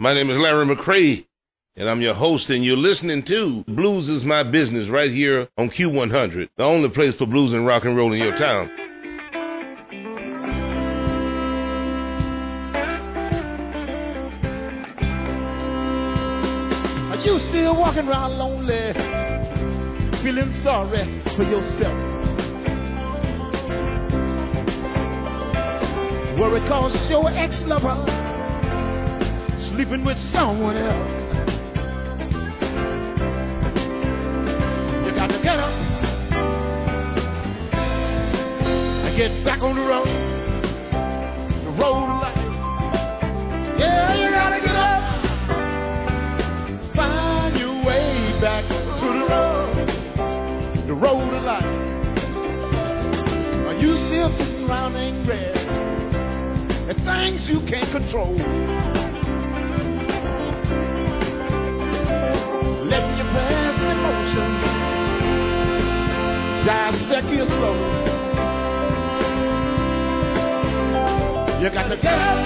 My name is Larry McCray, and I'm your host, and you're listening to Blues is My Business right here on Q100, the only place for blues and rock and roll in your town. Are you still walking around lonely, feeling sorry for yourself? Worry cause your ex-lover sleeping with someone else. You got to get up and get back on the road, the road of life. Yeah, you gotta get up, find your way back to the road, the road of life. Are you still sitting around angry at things you can't control? Emotions dissect your soul. You got to get up,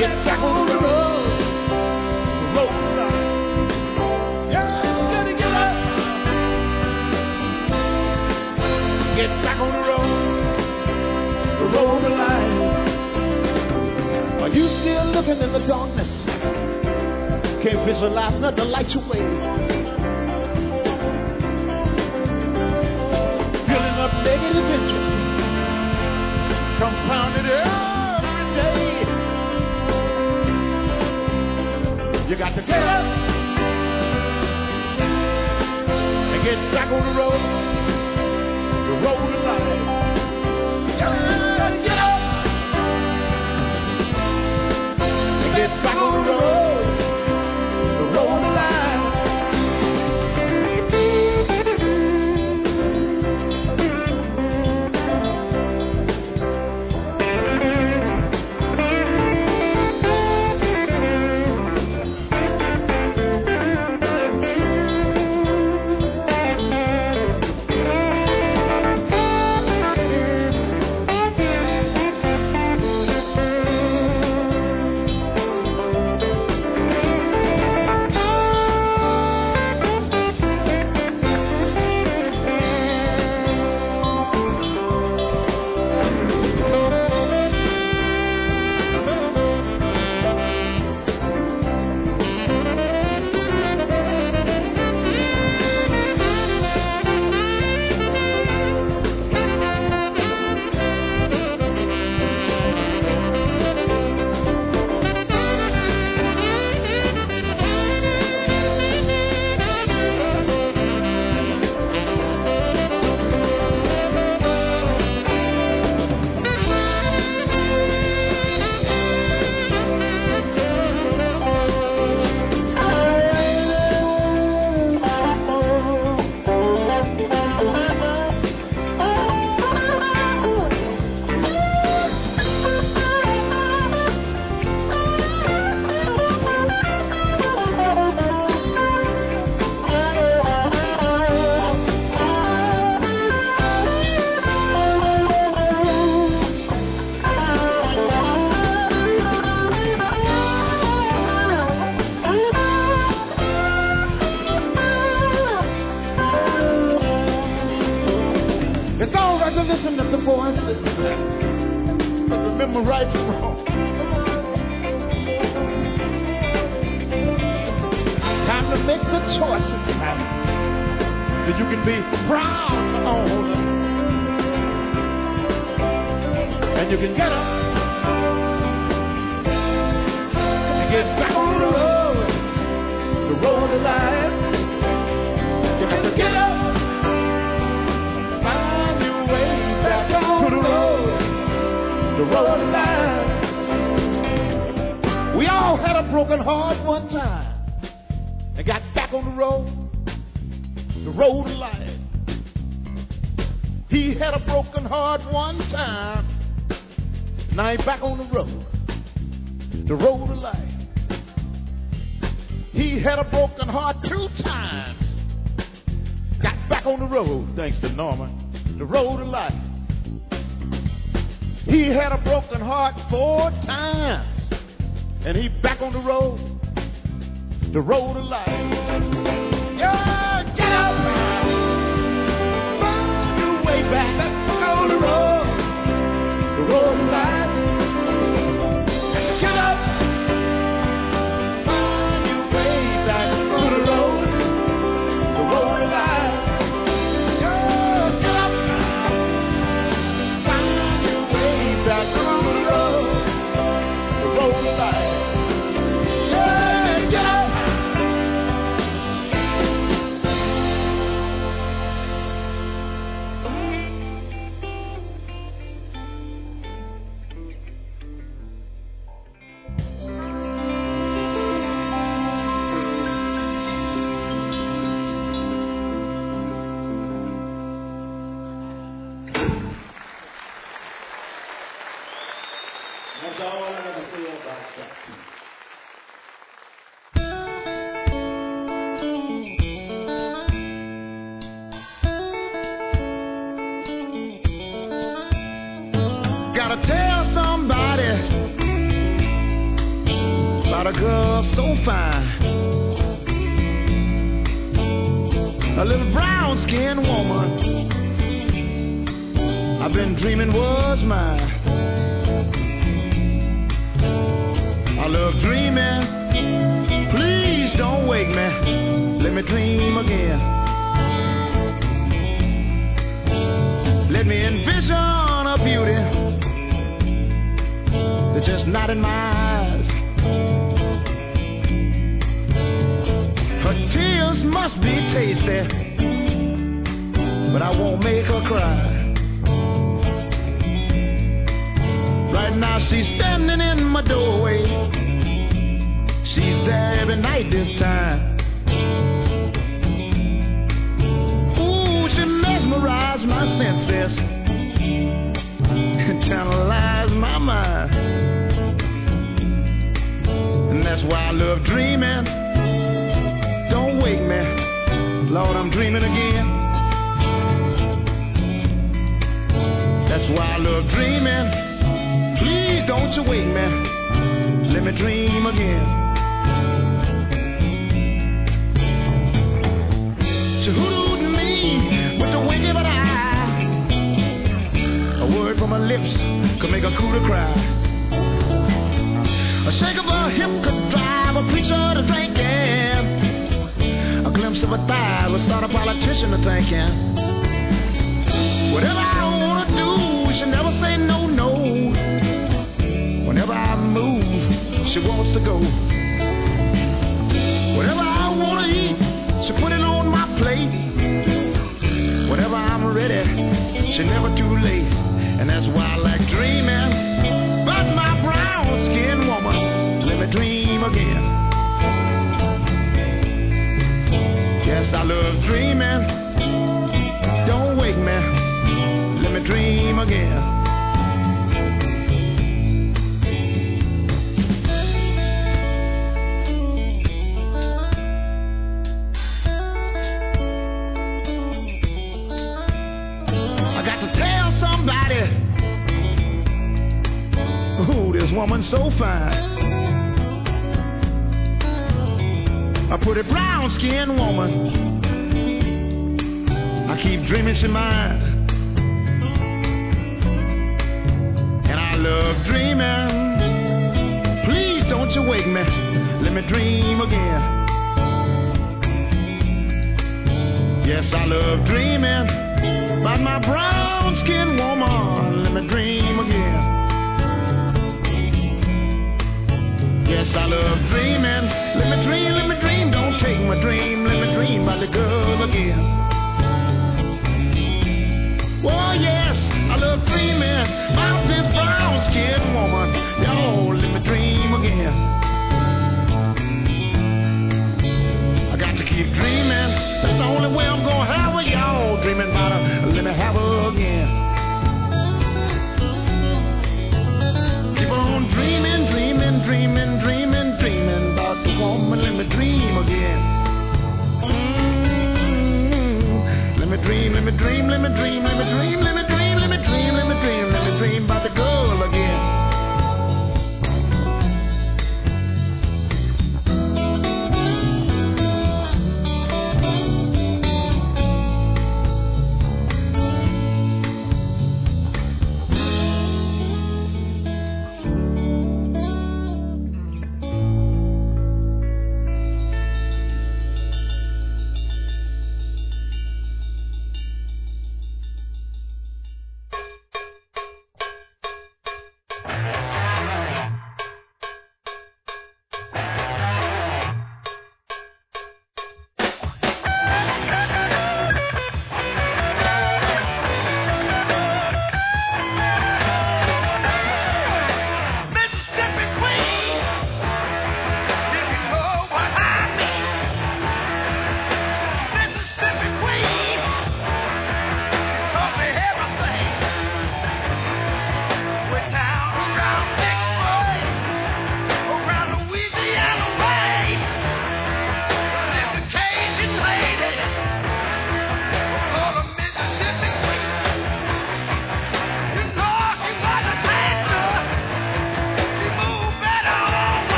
get back on the road. get back on the road, the road of life. Are you still looking in the darkness? Can't visualize nothing to light your way. Two times. Got back on the road, thanks to Norman, the road of life. He had a broken heart four times. And he back on the road, the road of life. Yeah, get up, find your way back. Let's go the road, the road of life. The I love dreaming. Please don't wake me. Let me dream again. Let me envision a beauty that's just not in my eyes. Her tears must be tasty, but I won't make her cry. Right now she's standing in my doorway. She's there every night this time. Ooh, she mesmerized my senses and my mind. And that's why I love dreaming. Don't wake me, Lord, I'm dreaming again. That's why I love dreaming. Don't you wake me. Let me dream again. She hoodooed me with the wink of an eye. A word from her lips could make a cooler cry. A shake of her hip could drive a preacher to drinking. A glimpse of her thigh would start a politician to thinking. Whatever I wanna do, she never say no. Whenever I move, she wants to go. Whatever I wanna eat, she put it on my plate. Whenever I'm ready, she never too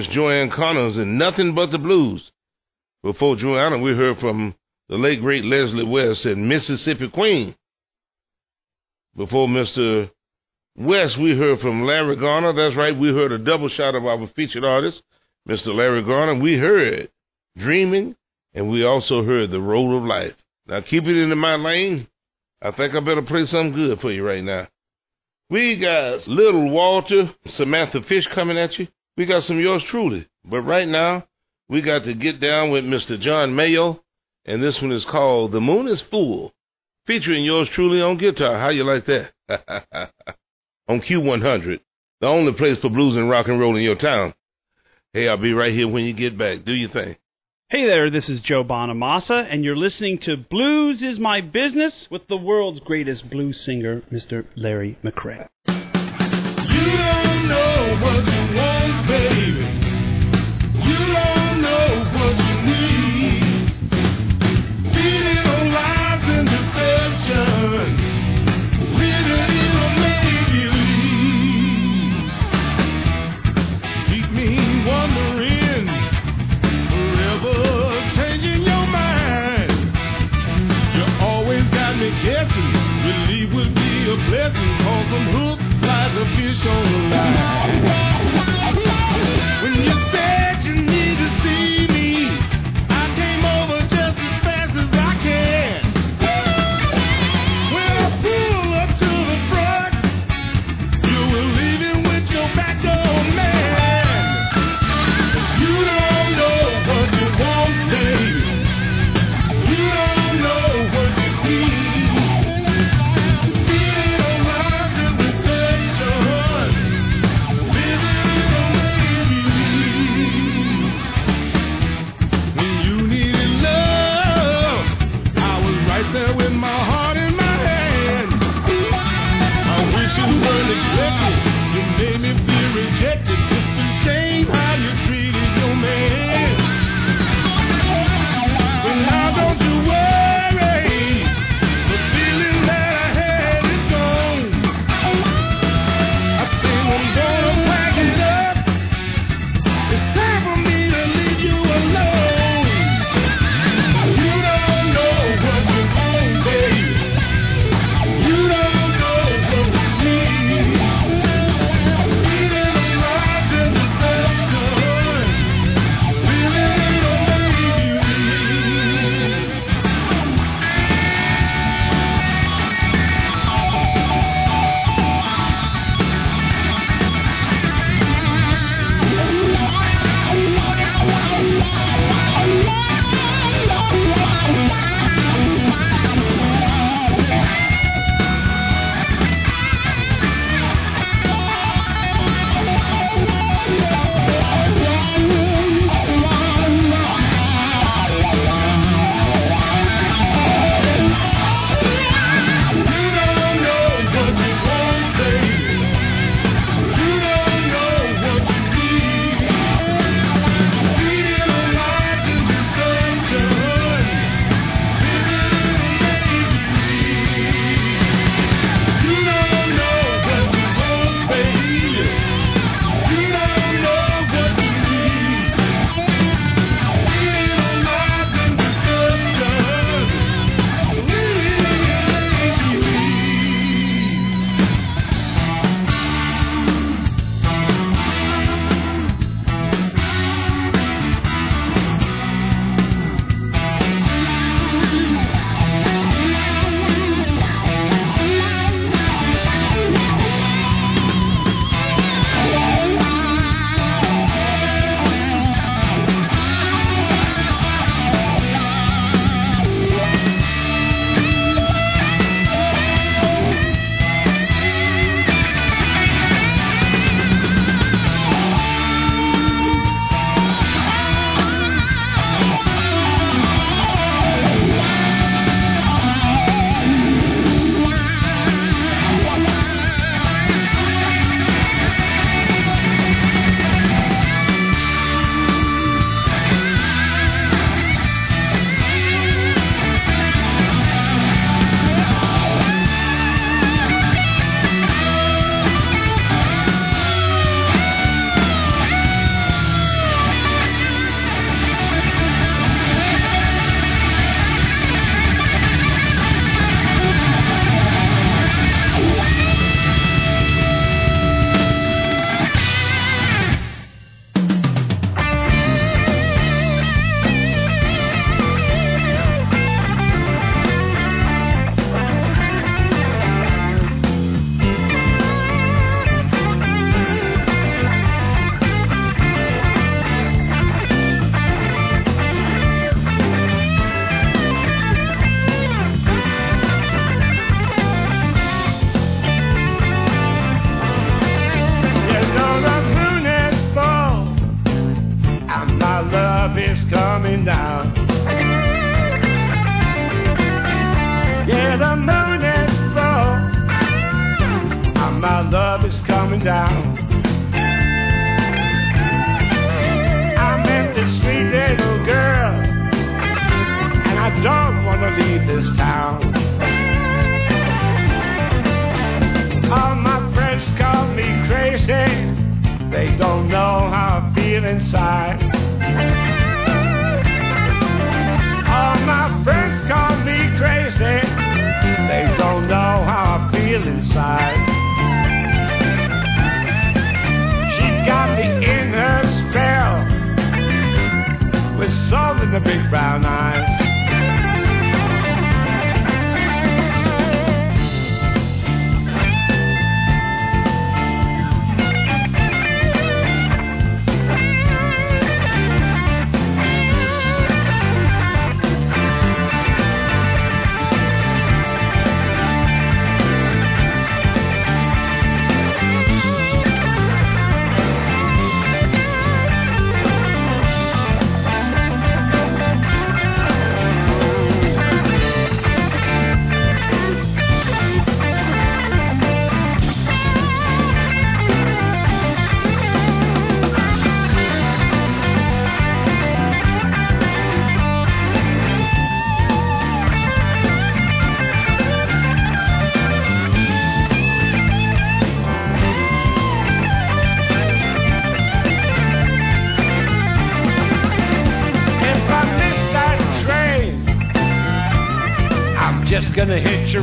That Joanna Connors and Nothing But the Blues. Before Joanna, we heard from the late great Leslie West and Mississippi Queen. Before Mr. West, we heard from Larry Garner. That's right, we heard a double shot of our featured artist, Mr. Larry Garner. We heard Dreaming, and we also heard The Road of Life. Now keep it into my lane. I think I better play something good for you right now. We got Little Walter, Samantha Fish coming at you. We got some yours truly. But right now, we got to get down with Mr. John Mayall, and this one is called The Moon is Full, featuring yours truly on guitar. How you like that? on Q100, the only place for blues and rock and roll in your town. Hey, I'll be right here when you get back. Do your thing. Hey there, this is Joe Bonamassa, and you're listening to Blues is My Business with the world's greatest blues singer, Mr. Larry McCray.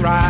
Gonna hitch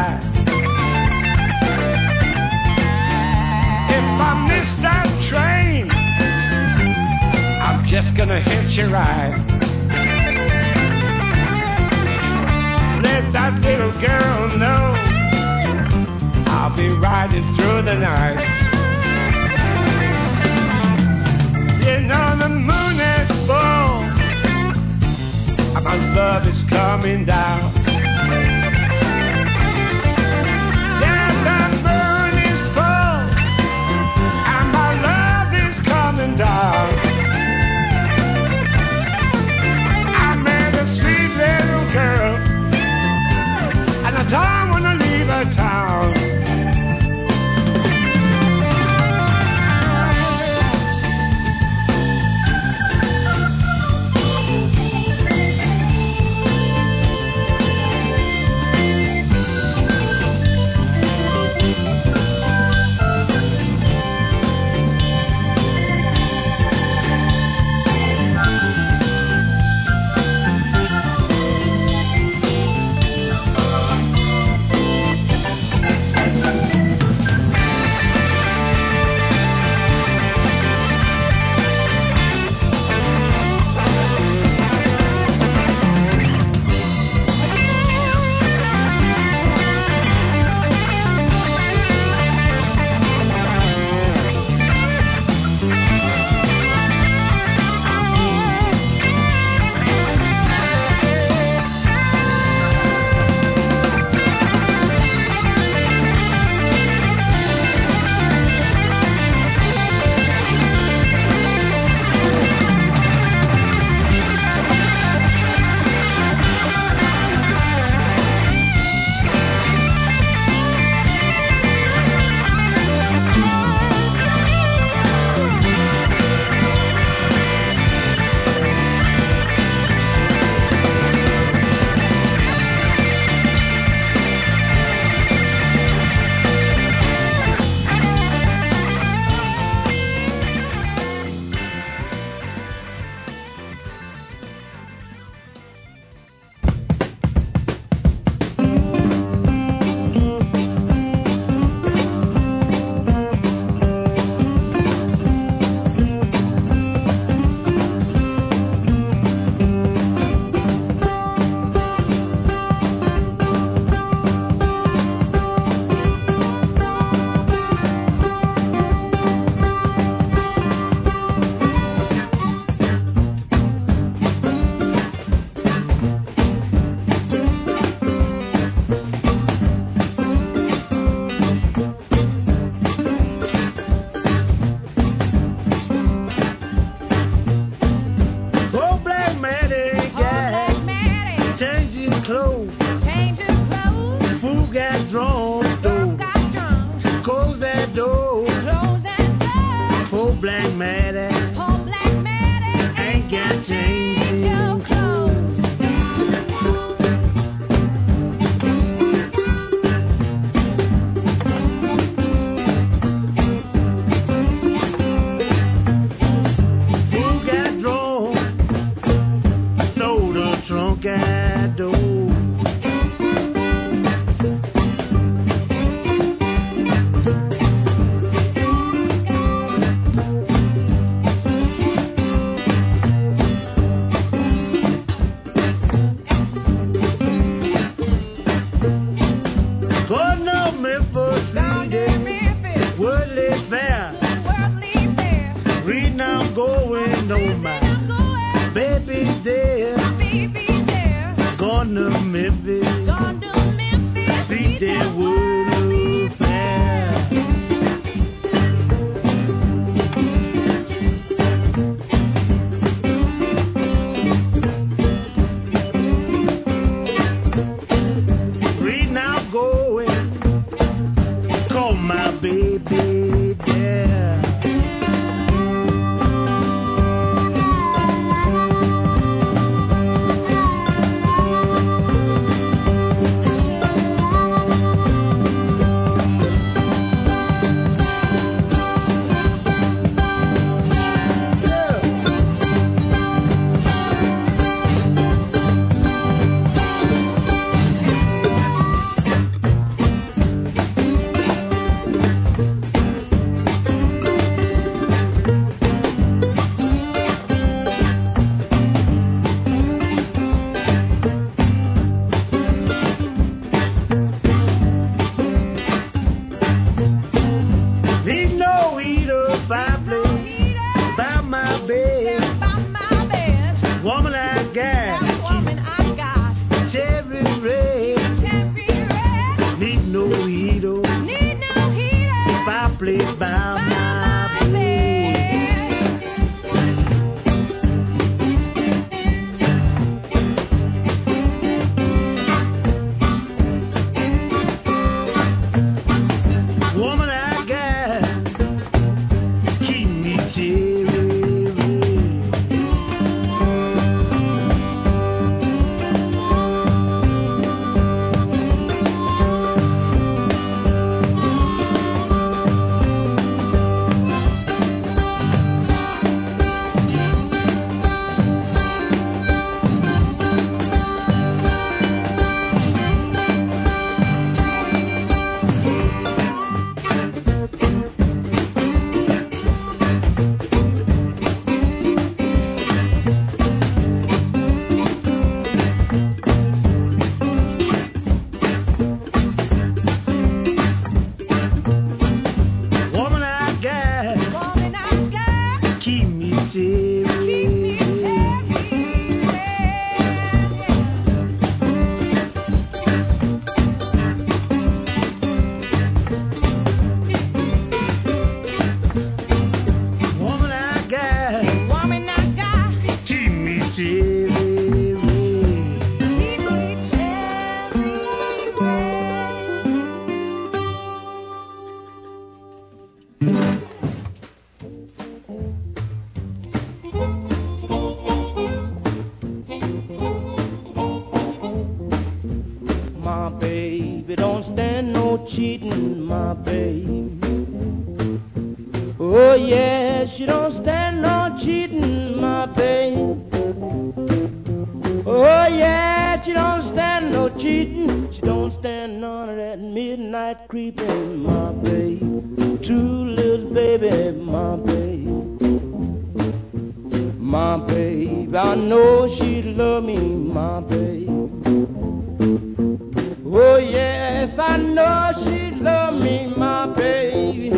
know she love me, my baby.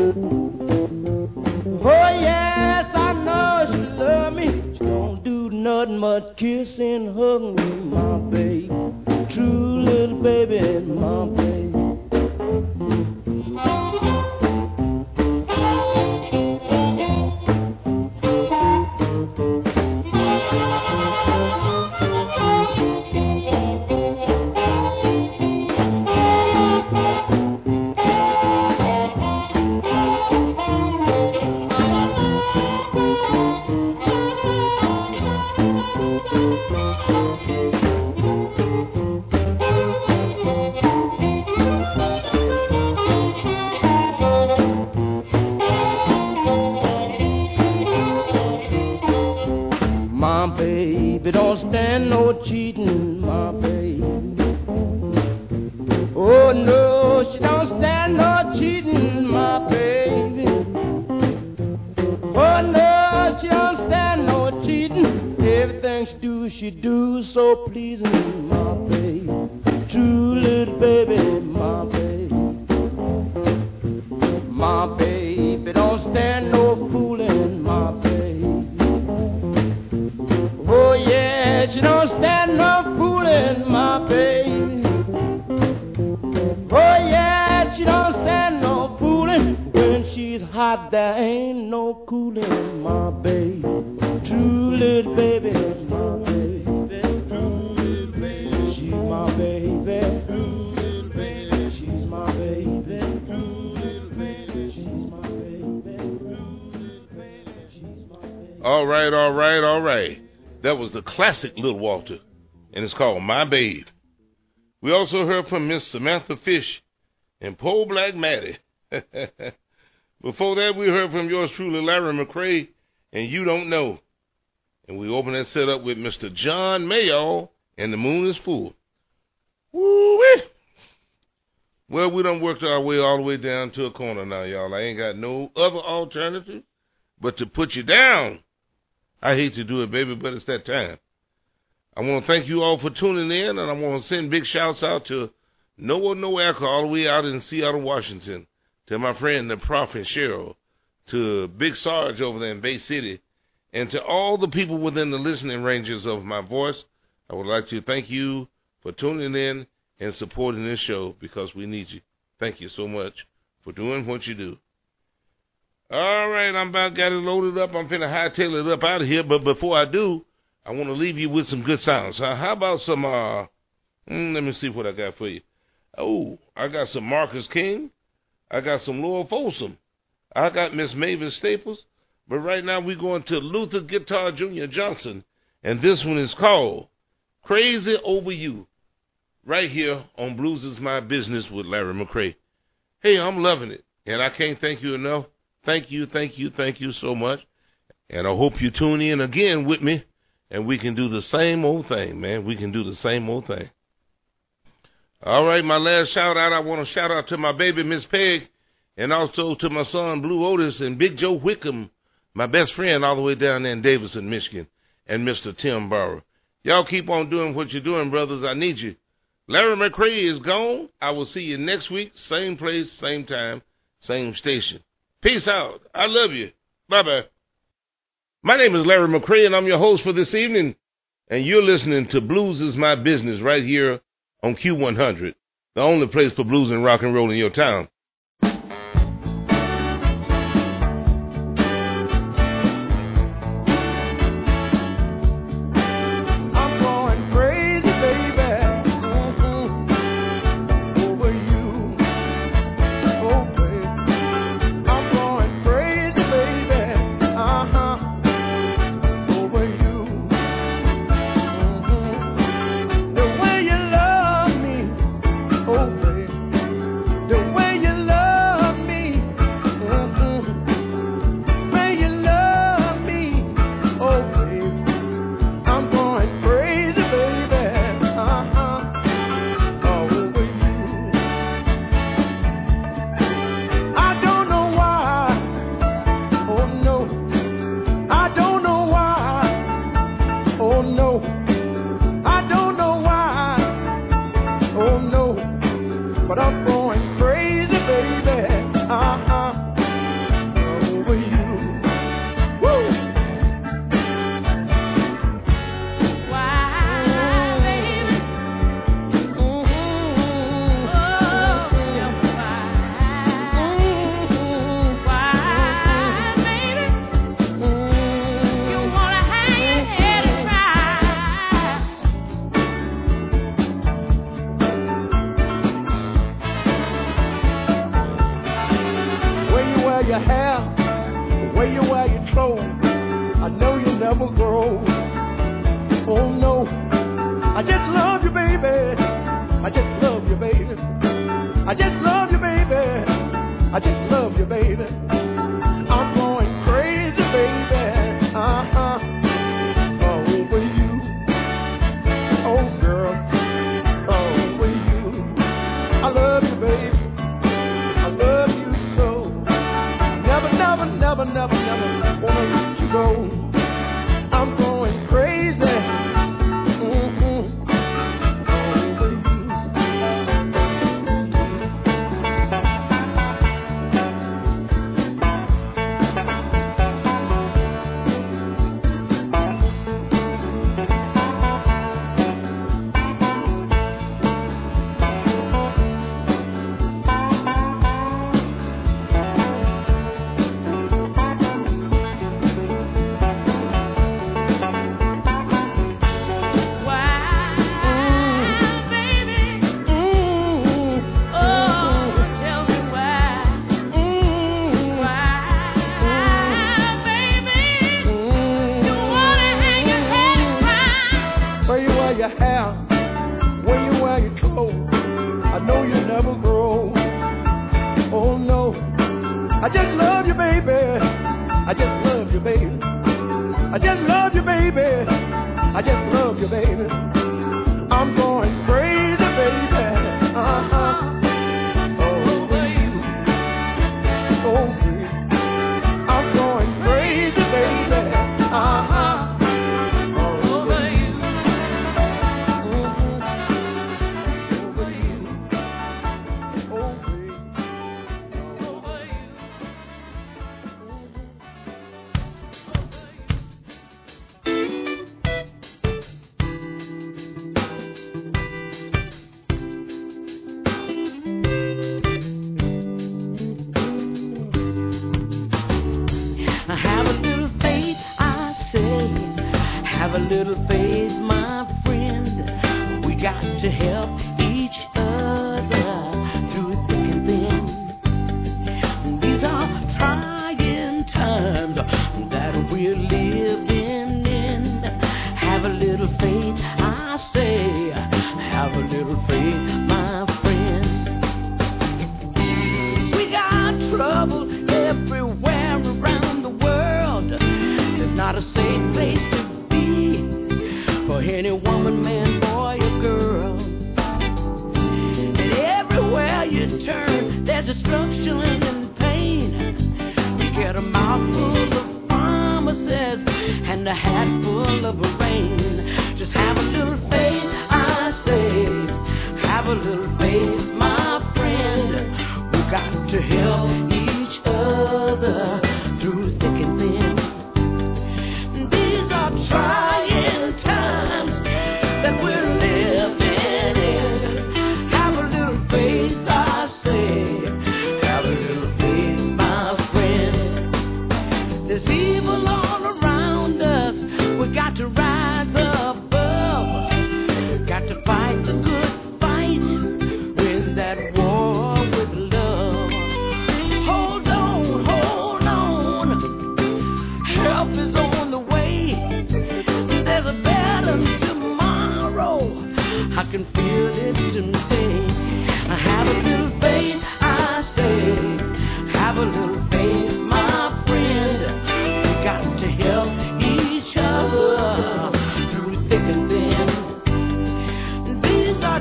Oh yes, I know she love me. She don't do nothing but kiss and hug me, right, all right, all right. That was the classic Little Walter, and it's called My Babe. We also heard from Miss Samantha Fish and Poor Black Mattie. Before that, we heard from yours truly, Larry McCray, and You Don't Know. And we opened that set up with Mr. John Mayall and The Moon is Full. Woo-wee! Well, we done worked our way all the way down to a corner now, y'all. I ain't got no other alternative but to put you down. I hate to do it, baby, but it's that time. I want to thank you all for tuning in, and I want to send big shouts out to Noah Noacker all the way out in Seattle, Washington, to my friend the Prophet Cheryl, to Big Sarge over there in Bay City, and to all the people within the listening ranges of my voice. I would like to thank you for tuning in and supporting this show because we need you. Thank you so much for doing what you do. All right, I'm about got it loaded up. I'm finna hightail it up out of here. But before I do, I want to leave you with some good sounds. Uh, how about some? uh mm, Let me see what I got for you. Oh, I got some Marcus King. I got some Lowell Fulson. I got Miss Mavis Staples. But right now we're going to Luther Guitar Jr. Johnson, and this one is called "Crazy Over You." Right here on Blues is My Business with Larry McCray. Hey, I'm loving it, and I can't thank you enough. Thank you, thank you, thank you so much. And I hope you tune in again with me and we can do the same old thing, man. We can do the same old thing. All right, my last shout out, I want to shout out to my baby, Miss Peg, and also to my son, Blue Otis, and Big Joe Wickham, my best friend all the way down there in Davison, Michigan, and Mr. Tim Barrow. Y'all keep on doing what you're doing, brothers. I need you. Larry McCray is gone. I will see you next week, same place, same time, same station. Peace out. I love you. Bye bye. My name is Larry McCray, and I'm your host for this evening. And you're listening to Blues is My Business right here on Q100, the only place for blues and rock and roll in your town.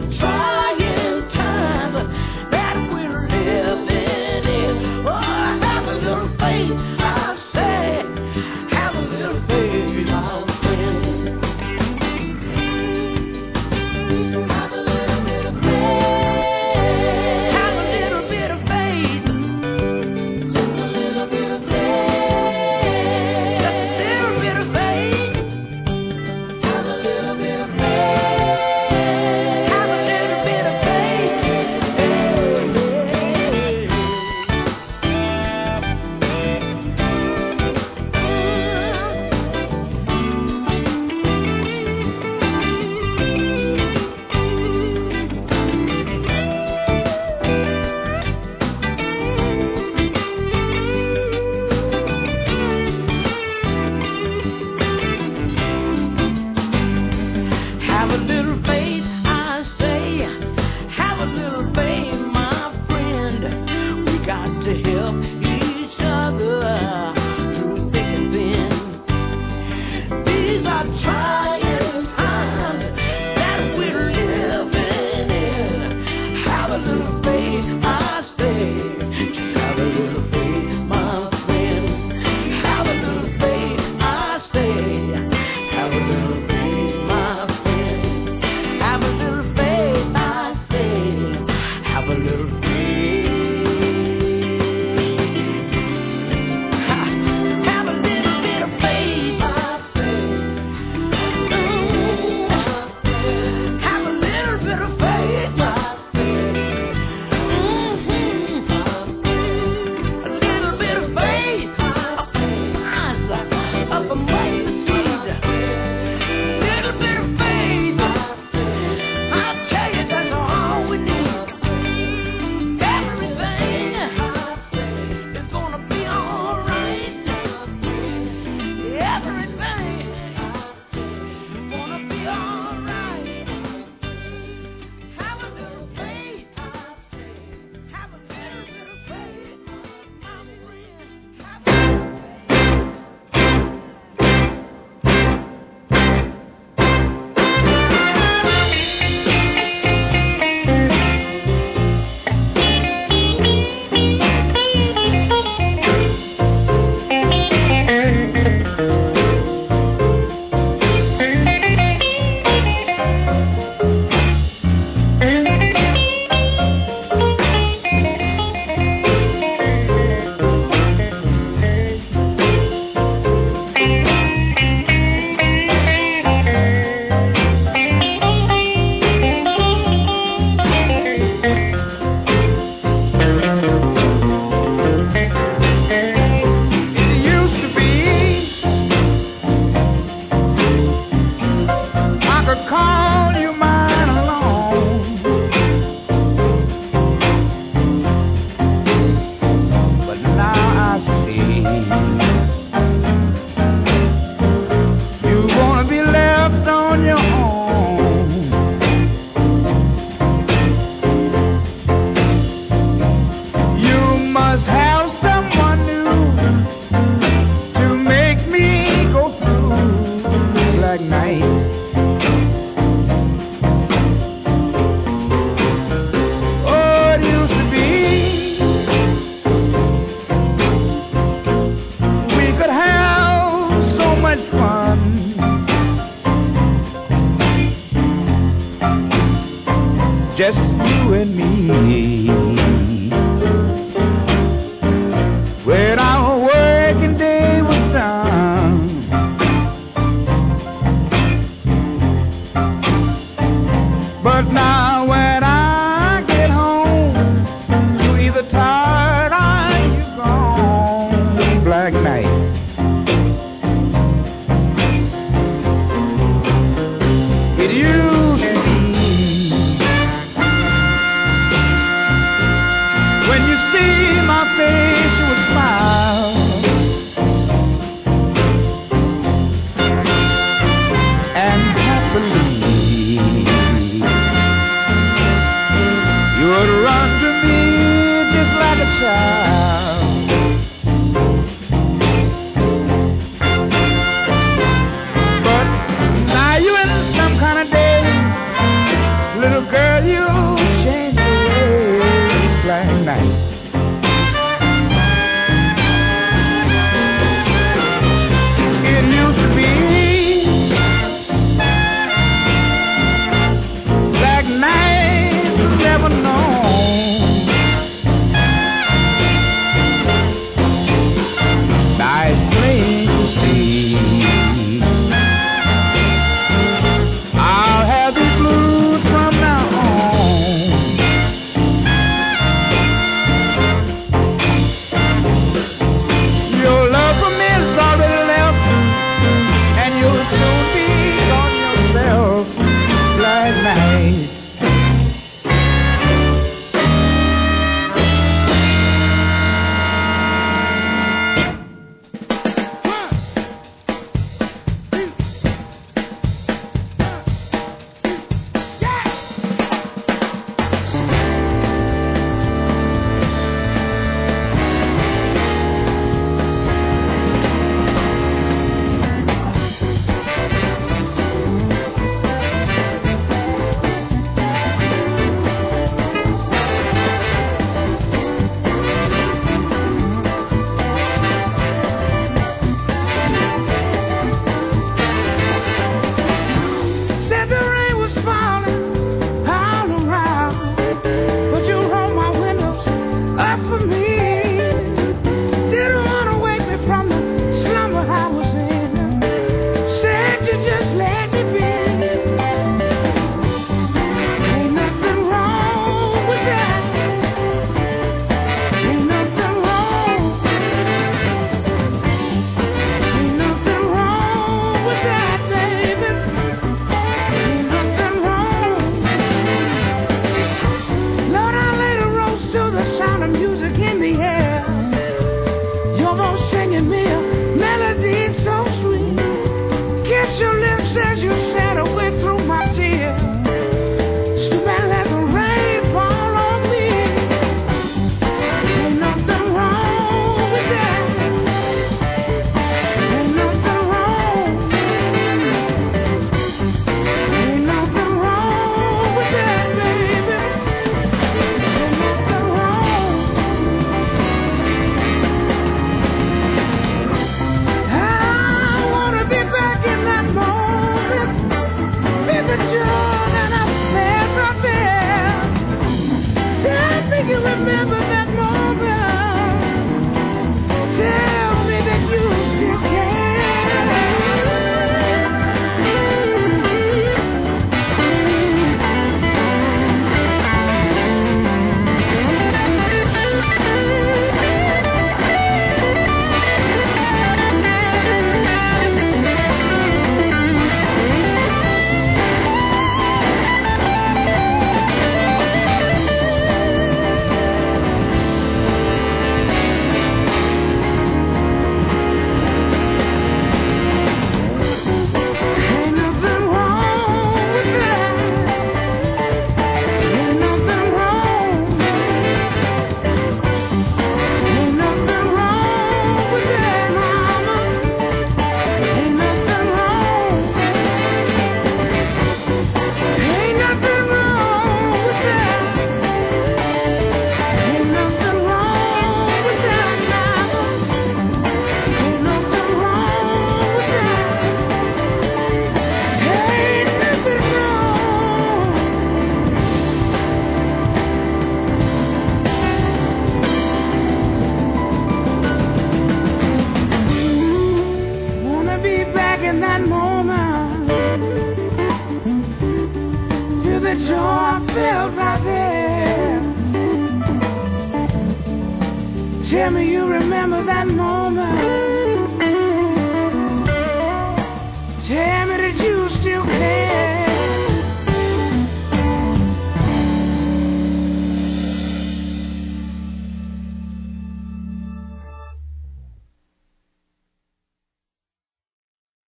not try.